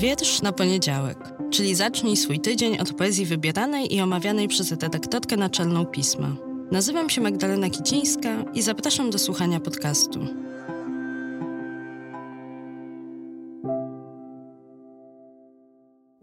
Wiersz na poniedziałek, czyli zacznij swój tydzień od poezji wybieranej i omawianej przez redaktorkę naczelną pisma. Nazywam się Magdalena Kicińska i zapraszam do słuchania podcastu.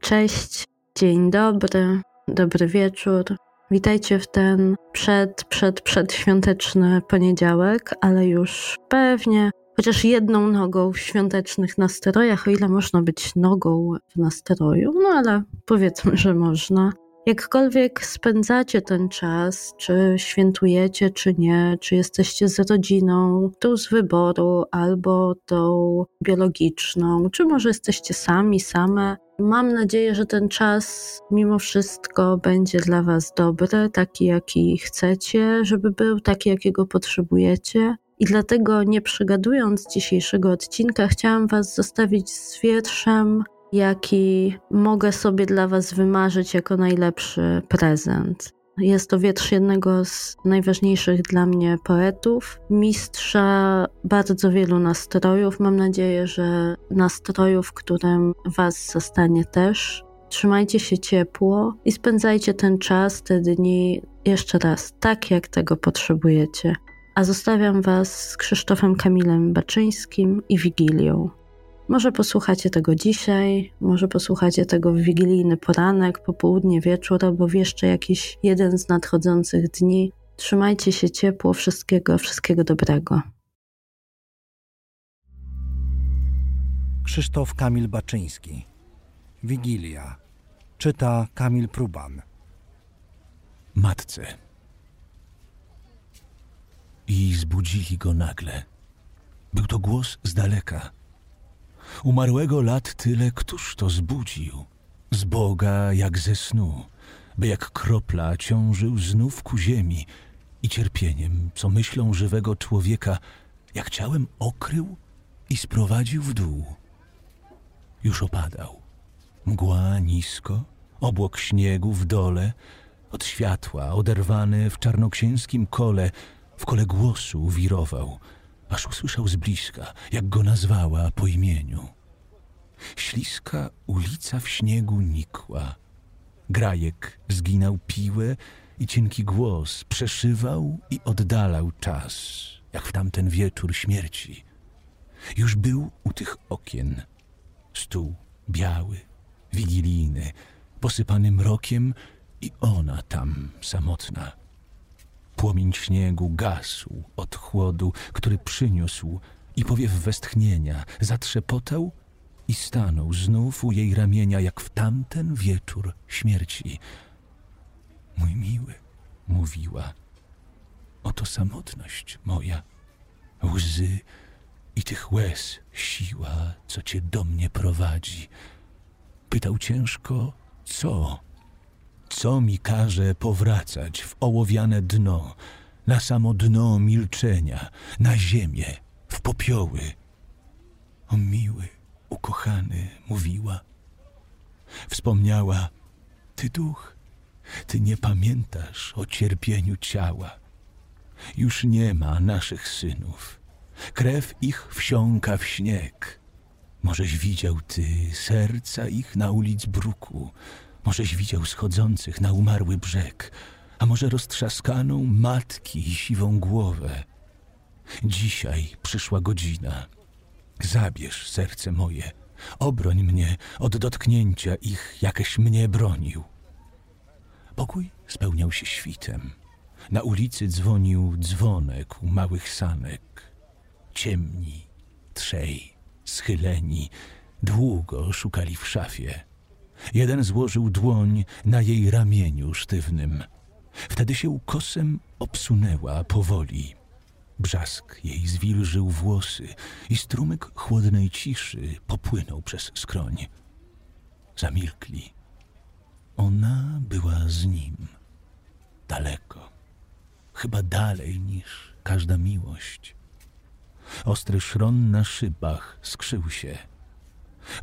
Cześć, dzień dobry, dobry wieczór. Witajcie w ten przed, przed, przedświąteczny poniedziałek, ale już pewnie chociaż jedną nogą w świątecznych nastrojach, o ile można być nogą w nastroju, no ale powiedzmy, że można. Jakkolwiek spędzacie ten czas, czy świętujecie, czy nie, czy jesteście z rodziną, tą z wyboru, albo tą biologiczną, czy może jesteście sami, same, mam nadzieję, że ten czas mimo wszystko będzie dla Was dobry, taki jaki chcecie, żeby był, taki jakiego potrzebujecie. I dlatego, nie przygadując dzisiejszego odcinka, chciałam Was zostawić z wierszem, jaki mogę sobie dla Was wymarzyć jako najlepszy prezent. Jest to wiersz jednego z najważniejszych dla mnie poetów, mistrza bardzo wielu nastrojów. Mam nadzieję, że nastrojów, którym Was zostanie też. Trzymajcie się ciepło i spędzajcie ten czas, te dni jeszcze raz tak, jak tego potrzebujecie a zostawiam Was z Krzysztofem Kamilem Baczyńskim i Wigilią. Może posłuchacie tego dzisiaj, może posłuchacie tego w wigilijny poranek, popołudnie, wieczór albo w jeszcze jakiś jeden z nadchodzących dni. Trzymajcie się ciepło, wszystkiego, wszystkiego dobrego. Krzysztof Kamil Baczyński. Wigilia. Czyta Kamil Pruban. Matce i zbudzili go nagle. Był to głos z daleka. Umarłego lat tyle, któż to zbudził? Z Boga jak ze snu, by jak kropla ciążył znów ku ziemi i cierpieniem, co myślą żywego człowieka, jak ciałem okrył i sprowadził w dół. Już opadał. Mgła nisko, obłok śniegu w dole, od światła oderwany w czarnoksięskim kole, w kole głosu wirował, aż usłyszał z bliska, jak go nazwała po imieniu. Śliska ulica w śniegu nikła. Grajek zginął piłę i cienki głos przeszywał i oddalał czas, jak w tamten wieczór śmierci. Już był u tych okien. Stół biały, wigilijny, posypany mrokiem i ona tam samotna Płomień śniegu gasł od chłodu, który przyniósł i powiew westchnienia zatrzepotał i stanął znów u jej ramienia, jak w tamten wieczór śmierci. Mój miły, mówiła, oto samotność moja, łzy i tych łez siła, co cię do mnie prowadzi. Pytał ciężko, co? Co mi każe powracać w ołowiane dno, na samo dno milczenia, na ziemię, w popioły? O miły, ukochany, mówiła. Wspomniała, ty duch, ty nie pamiętasz o cierpieniu ciała. Już nie ma naszych synów. Krew ich wsiąka w śnieg. Możeś widział ty serca ich na ulic bruku, Możeś widział schodzących na umarły brzeg, a może roztrzaskaną matki i siwą głowę. Dzisiaj przyszła godzina. Zabierz serce moje, obroń mnie od dotknięcia ich, jakeś mnie bronił. Pokój spełniał się świtem. Na ulicy dzwonił dzwonek u małych sanek. Ciemni, trzej, schyleni, długo szukali w szafie. Jeden złożył dłoń na jej ramieniu sztywnym. Wtedy się ukosem obsunęła powoli. Brzask jej zwilżył włosy i strumyk chłodnej ciszy popłynął przez skroń. Zamilkli. Ona była z nim. Daleko. Chyba dalej niż każda miłość. Ostry szron na szybach skrzył się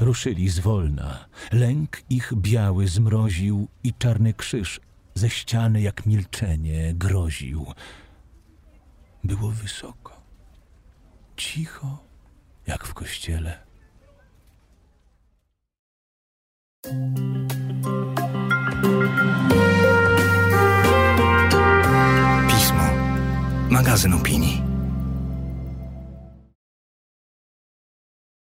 Ruszyli zwolna. Lęk ich biały zmroził i czarny krzyż ze ściany jak milczenie groził. Było wysoko, cicho jak w kościele. Pismo. Magazyn opinii.